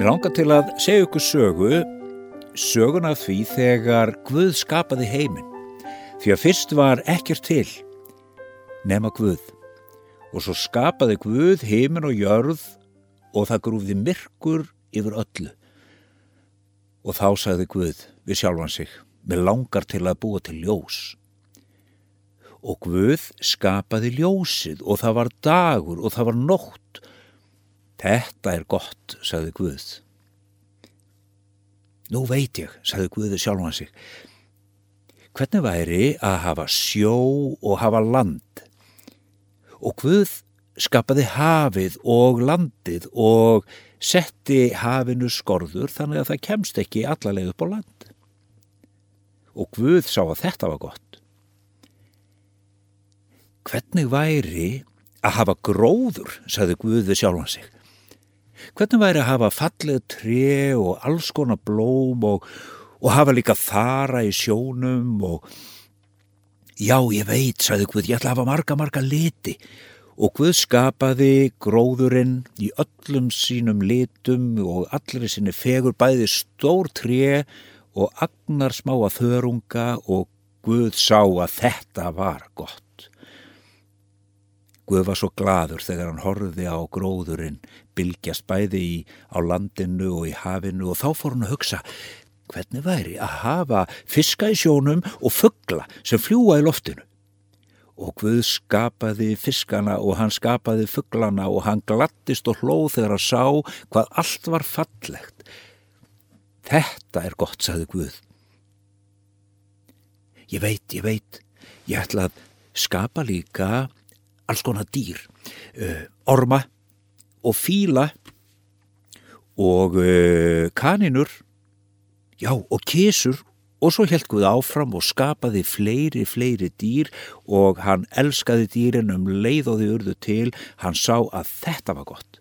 Mér langar til að segja ykkur sögu, sögun af því þegar Guð skapaði heiminn. Því að fyrst var ekkert til nema Guð. Og svo skapaði Guð heiminn og jörð og það grúfði myrkur yfir öllu. Og þá sagði Guð við sjálfan sig, mér langar til að búa til ljós. Og Guð skapaði ljósið og það var dagur og það var nótt. Þetta er gott, sagði Guð. Nú veit ég, sagði Guði sjálfan sig, hvernig væri að hafa sjó og hafa land? Og Guð skapaði hafið og landið og setti hafinu skorður þannig að það kemst ekki allarleið upp á land. Og Guð sá að þetta var gott. Hvernig væri að hafa gróður, sagði Guð við sjálfan sig. Hvernig væri að hafa fallið tre og alls konar blóm og, og hafa líka þara í sjónum og já, ég veit, sagði Guð, ég ætla að hafa marga, marga liti og Guð skapaði gróðurinn í öllum sínum litum og allir sinni fegur bæði stór tre og agnar smáa þörunga og Guð sá að þetta var gott. Guð var svo gladur þegar hann horfiði á gróðurinn, bylgjast bæði í, á landinu og í hafinu og þá fór hann að hugsa hvernig væri að hafa fiska í sjónum og fuggla sem fljúa í loftinu. Og Guð skapaði fiskana og hann skapaði fugglana og hann glattist og hlóð þegar að sá hvað allt var fallegt. Þetta er gott, sagði Guð. Ég veit, ég veit, ég ætla að skapa líka alls konar dýr, uh, orma og fíla og uh, kaninur, já og kísur og svo held Guð áfram og skapaði fleiri, fleiri dýr og hann elskaði dýrin um leið og þau urðu til, hann sá að þetta var gott.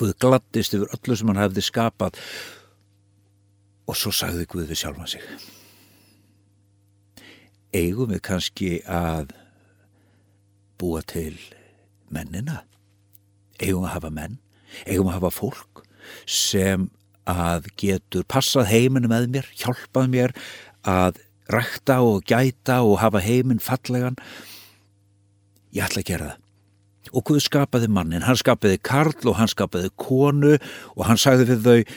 Guð glattist yfir öllu sem hann hefði skapað og svo sagði Guð við sjálfan sig. Eigum við kannski að búa til mennina. Eigum að hafa menn, eigum að hafa fólk sem að getur passað heiminu með mér, hjálpað mér að rækta og gæta og hafa heiminn fallegan. Ég ætla að gera það. Og Guð skapaði mannin, hann skapaði Karl og hann skapaði konu og hann sagði við þau,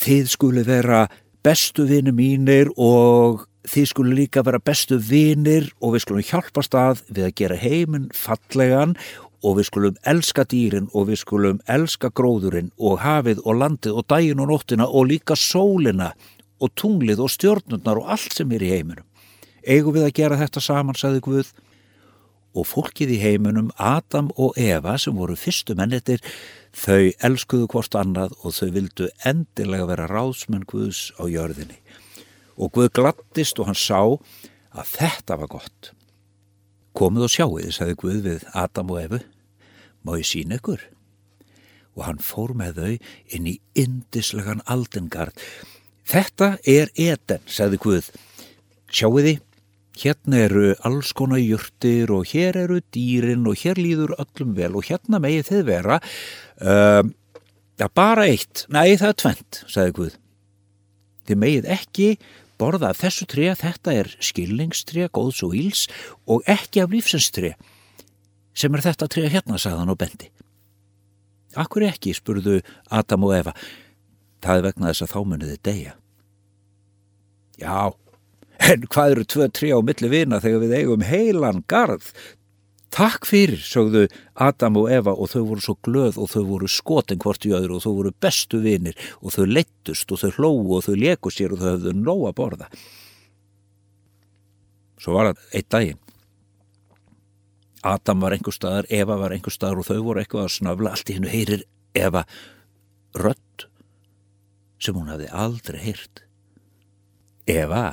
þið skuli vera bestu vini mínir og þið skulu líka vera bestu vinir og við skulum hjálpast að við að gera heiminn fallegan og við skulum elska dýrin og við skulum elska gróðurinn og hafið og landið og daginn og nóttina og líka sólina og tunglið og stjórnurnar og allt sem er í heiminum. Eigum við að gera þetta saman, sagði Guð. Og fólkið í heiminum, Adam og Eva sem voru fyrstu mennetir, þau elskuðu hvort annað og þau vildu endilega vera ráðsmenn Guðs á jörðinni og Guð glattist og hann sá að þetta var gott. Komið og sjáuði, sagði Guð við Adam og Efu, má ég sína ykkur? Og hann fór með þau inn í indislegan aldengard. Þetta er eden, sagði Guð. Sjáuði, hérna eru alls konar jurtir og hér eru dýrin og hér líður öllum vel og hérna megið þið vera. Uh, ja, bara eitt, nei það er tvent, sagði Guð. Þið megið ekki borða af þessu tré, þetta er skilningstré, góðs og íls og ekki af lífsenstré sem er þetta tré hérna, sagðan og bendi. Akkur ekki, spurðu Adam og Eva. Það er vegna þess að þá muniði deyja. Já, en hvað eru tvö tré á milli vina þegar við eigum heilan garð? Takk fyrir, sögðu Adam og Eva og þau voru svo glöð og þau voru skotin hvort í öðru og þau voru bestu vinir og þau leittust og þau hlóu og þau leku sér og þau höfðu nóg að borða. Svo var það eitt daginn. Adam var einhver staðar, Eva var einhver staðar og þau voru eitthvað að snöfla. Allt í hennu heyrir Eva rött sem hún hafði aldrei heyrt. Eva,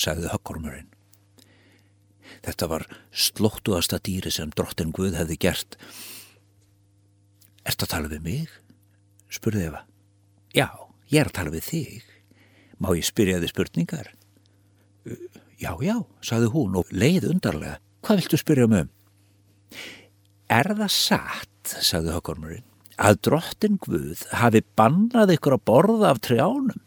sagði hökkormurinn. Þetta var slóttuasta dýri sem drottin Guð hefði gert. Erst að tala við mig? spurði Eva. Já, ég er að tala við þig. Má ég spyrja þið spurningar? Já, já, sagði hún og leið undarlega. Hvað viltu spyrja um um? Er það satt, sagði högkormurinn, að drottin Guð hafi bannað ykkur að borða af trjánum?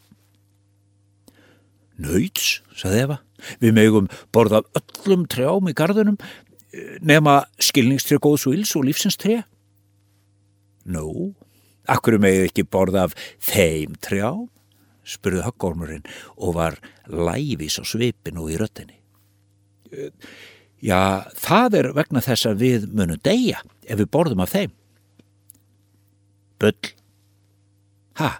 Nauts, saði Eva, við megum borða öllum trjám í gardunum nema skilningstrið góðs og íls og lífsinstrið. Nú, akkur megið ekki borða af þeim trjám? spurði höggormurinn og var læfis á svipin og í röttinni. Já, það er vegna þess að við munum deyja ef við borðum af þeim. Bull. Ha?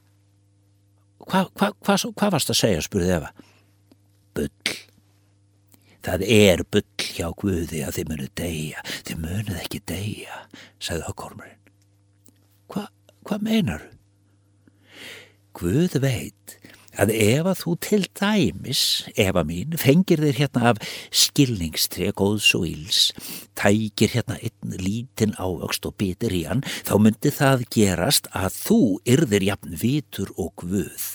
Hvað hva, hva, hva varst að segja, spurði Eva. Það er bull hjá Guði að þið munu deyja. Þið munuð ekki deyja, sagði höggormurinn. Hvað hva meinar þú? Guð veit að ef að þú til dæmis, Eva mín, fengir þér hérna af skilningstrið, góðs og íls, tækir hérna einn lítinn ávöxt og bitir í hann, þá myndi það gerast að þú yrðir jafn vitur og Guð.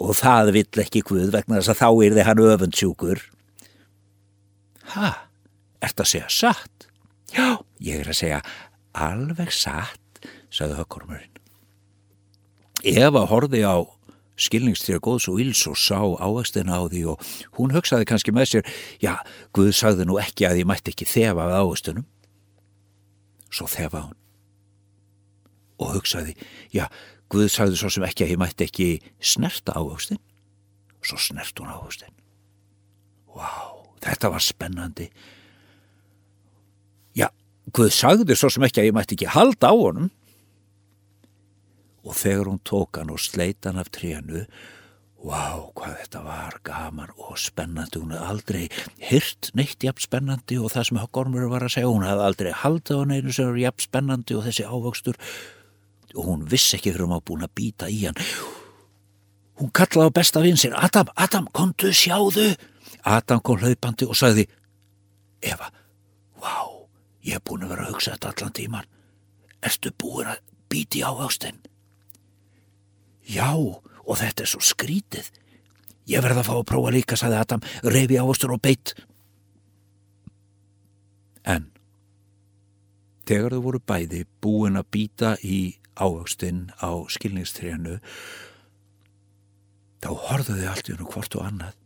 Og það vill ekki Guð vegna þess að þá yrði hann öfundsjúkur. Ha, ert að segja satt? Já, ég er að segja alveg satt, sagði hökkormurinn. Eva horfi á skilningstýra góðs og íls og sá ávægstina á því og hún hugsaði kannski með sér, já, Guð sagði nú ekki að ég mætti ekki þefa af ávægstunum. Svo þefa hún og hugsaði, já, Guð sagði svo sem ekki að ég mætti ekki snerta ávægstin. Svo snert hún ávægstin. Vá, þetta var spennandi. Já, Guð sagði svo sem ekki að ég mætti ekki halda á honum og þegar hún tók hann og sleit hann af trénu Vá, hvað þetta var gaman og spennandi, hún hefði aldrei hyrt neitt jafn spennandi og það sem Gormur var að segja, hún hefði aldrei haldið á neinu sem var jafn spennandi og þessi ávöxtur og hún vissi ekki fyrir hún var búin að býta í hann. Hún kallaði á besta vinn sin, Adam, Adam, komdu, sjáðu. Adam kom hlaupandi og sagði, Eva, vá, ég hef búin að vera að hugsa þetta allan tíman. Erstu búin að býti ávöxtinn? Já, og þetta er svo skrítið. Ég verða að fá að prófa líka, saði Adam, reyfi ávastur og beitt. En þegar þau voru bæði búin að býta í ávastinn á skilningstrénu, þá horfðuði allt í húnu hvort og annað.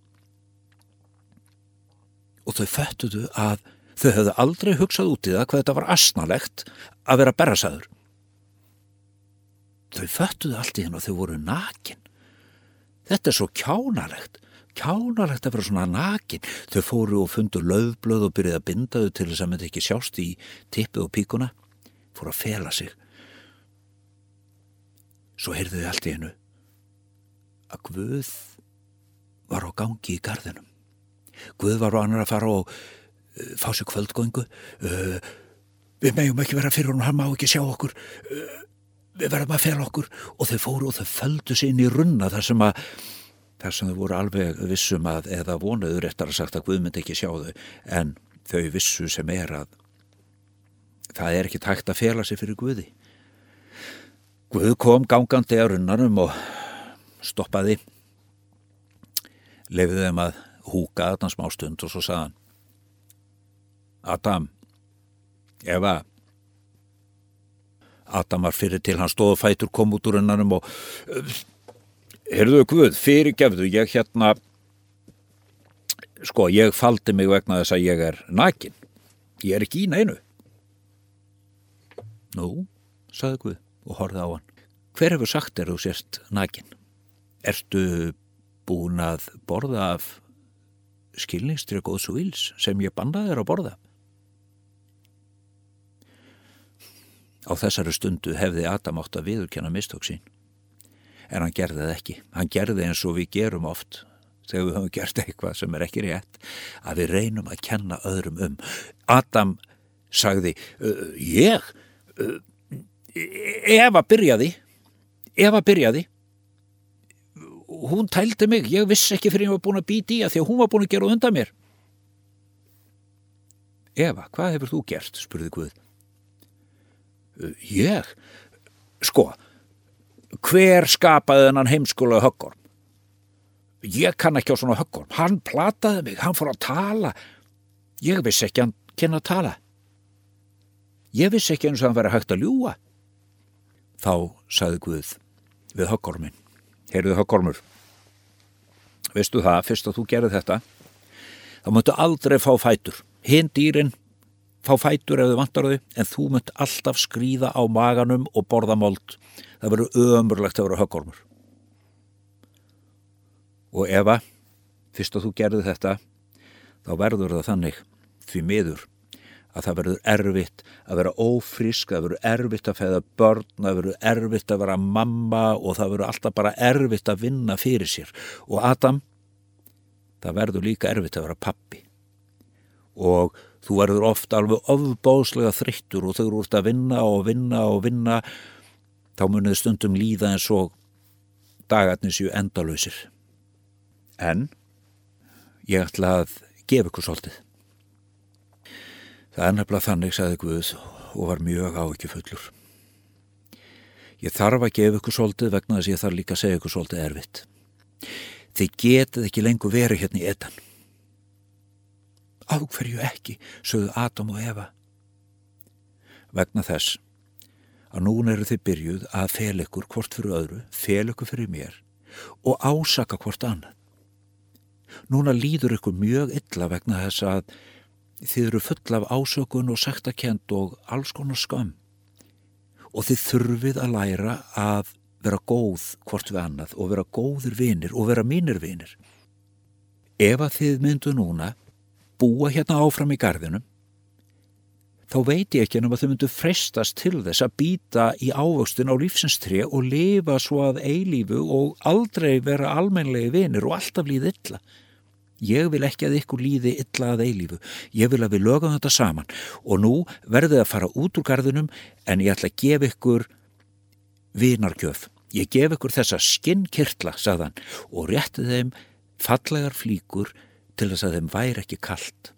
Og þau föttuðu að þau höfðu aldrei hugsað út í það hvað þetta var asnalegt að vera berrasaður þau föttuðu allt í henn og þau voru nakin. Þetta er svo kjánalegt, kjánalegt að vera svona nakin. Þau fóru og fundu löfblöð og byrjuði að binda þau til þess að myndi ekki sjást í tippið og píkuna, fóru að fela sig. Svo heyrðu þau allt í hennu að Guð var á gangi í gardinum. Guð var á annar að fara og uh, fá sér kvöldgöngu. Uh, við meðjum ekki vera fyrir hún, hann má ekki sjá okkur. Uh, við verðum að fela okkur og þau fóru og þau földu sér inn í runna þar sem að þar sem þau voru alveg vissum að eða vonuðu réttar að sagt að Guð myndi ekki sjá þau en þau vissu sem er að það er ekki tækt að fela sér fyrir Guði Guð kom gangandi á runnanum og stoppaði lefiði þeim að húka þarna smá stund og svo saðan Adam Eva Adam var fyrir til hann stóðu fætur kom út úr hennanum og heyrðu Guð, fyrirgefðu ég hérna sko, ég faldi mig vegna þess að ég er nakin. Ég er ekki í neinu. Nú, saði Guð og horfið á hann. Hver hefur sagt er þú sérst nakin? Ertu búin að borða af skilningstri góðs og vils sem ég bandaði þér að borða Á þessari stundu hefði Adam átt að viðurkenna mistök sín. En hann gerði það ekki. Hann gerði eins og við gerum oft þegar við höfum gert eitthvað sem er ekki rétt að við reynum að kenna öðrum um. Adam sagði, ég, Eva byrjaði, Eva byrjaði, hún tældi mig, ég vissi ekki fyrir ég var búin að býti í að því að hún var búin að gera undan mér. Eva, hvað hefur þú gert, spurði Guð. Ég? Sko, hver skapaði þennan heimskóla höggorm? Ég kann ekki á svona höggorm. Hann plataði mig, hann fór að tala. Ég vissi ekki hann kynna að tala. Ég vissi ekki eins og hann verið hægt að ljúa. þá saði Guð við höggormin. Heyrðu höggormur, veistu það, fyrst að þú gerði þetta, þá möttu aldrei fá fætur. Hinn dýrin fá fætur ef þau vantar þau, en þú mött alltaf skrýða á maganum og borða mold. Það verður ömurlegt að vera höggormur. Og Eva, fyrst að þú gerði þetta, þá verður það þannig því miður að það verður erfitt að vera ófrísk, það verður erfitt að feða börn, það verður erfitt að vera mamma og það verður alltaf bara erfitt að vinna fyrir sér. Og Adam, það verður líka erfitt að vera pappi. Og þú verður ofta alveg ofbóðslega þryttur og þau eru úr að vinna og vinna og vinna, þá munið stundum líða eins og dagarnir séu endalöysir. En ég ætla að gefa ykkur svolítið. Það er nefnilega þannig, sagði Guð og var mjög á ekki fullur. Ég þarf að gefa ykkur svolítið vegna þess að ég þarf líka að segja ykkur svolítið erfitt. Þið getið ekki lengur verið hérna í etan. Á hverju ekki, sögðu Adam og Eva. Vegna þess að núna eru þið byrjuð að fel ykkur hvort fyrir öðru, fel ykkur fyrir mér og ásaka hvort annað. Núna líður ykkur mjög illa vegna þess að þið eru full af ásökun og sektakent og alls konar skam og þið þurfið að læra að vera góð hvort við annað og vera góðir vinir og vera mínir vinir. Ef að þið myndu núna búa hérna áfram í gardinum þá veit ég ekki en um að þau myndu frestast til þess að býta í ávöxtun á lífsinstri og lifa svo að eilífu og aldrei vera almenlegi vinir og alltaf líð illa. Ég vil ekki að ykkur líði illa að eilífu. Ég vil að við lögum þetta saman og nú verðið að fara út úr gardinum en ég ætla að gefa ykkur vinarkjöf. Ég gef ykkur þessa skinnkirtla, sagðan, og rétti þeim fallegar flíkur til þess að þeim væri ekki kallt.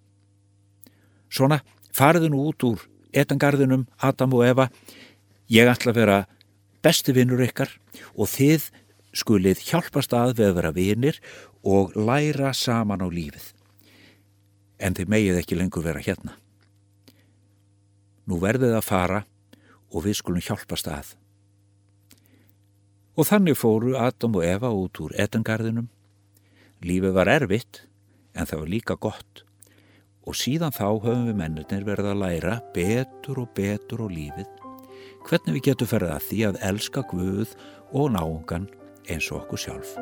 Svona, fariðu nú út úr etangarðinum, Adam og Eva. Ég ætla að vera besti vinnur ykkar og þið skulið hjálpast að við að vera vinir og læra saman á lífið. En þið megið ekki lengur vera hérna. Nú verðið að fara og við skulum hjálpast að. Og þannig fóru Adam og Eva út úr etangarðinum. Lífið var erfitt en það var líka gott. Og síðan þá höfum við mennir verið að læra betur og betur á lífið. Hvernig við getum ferðið að því að elska Guð og náungan eins og okkur sjálf.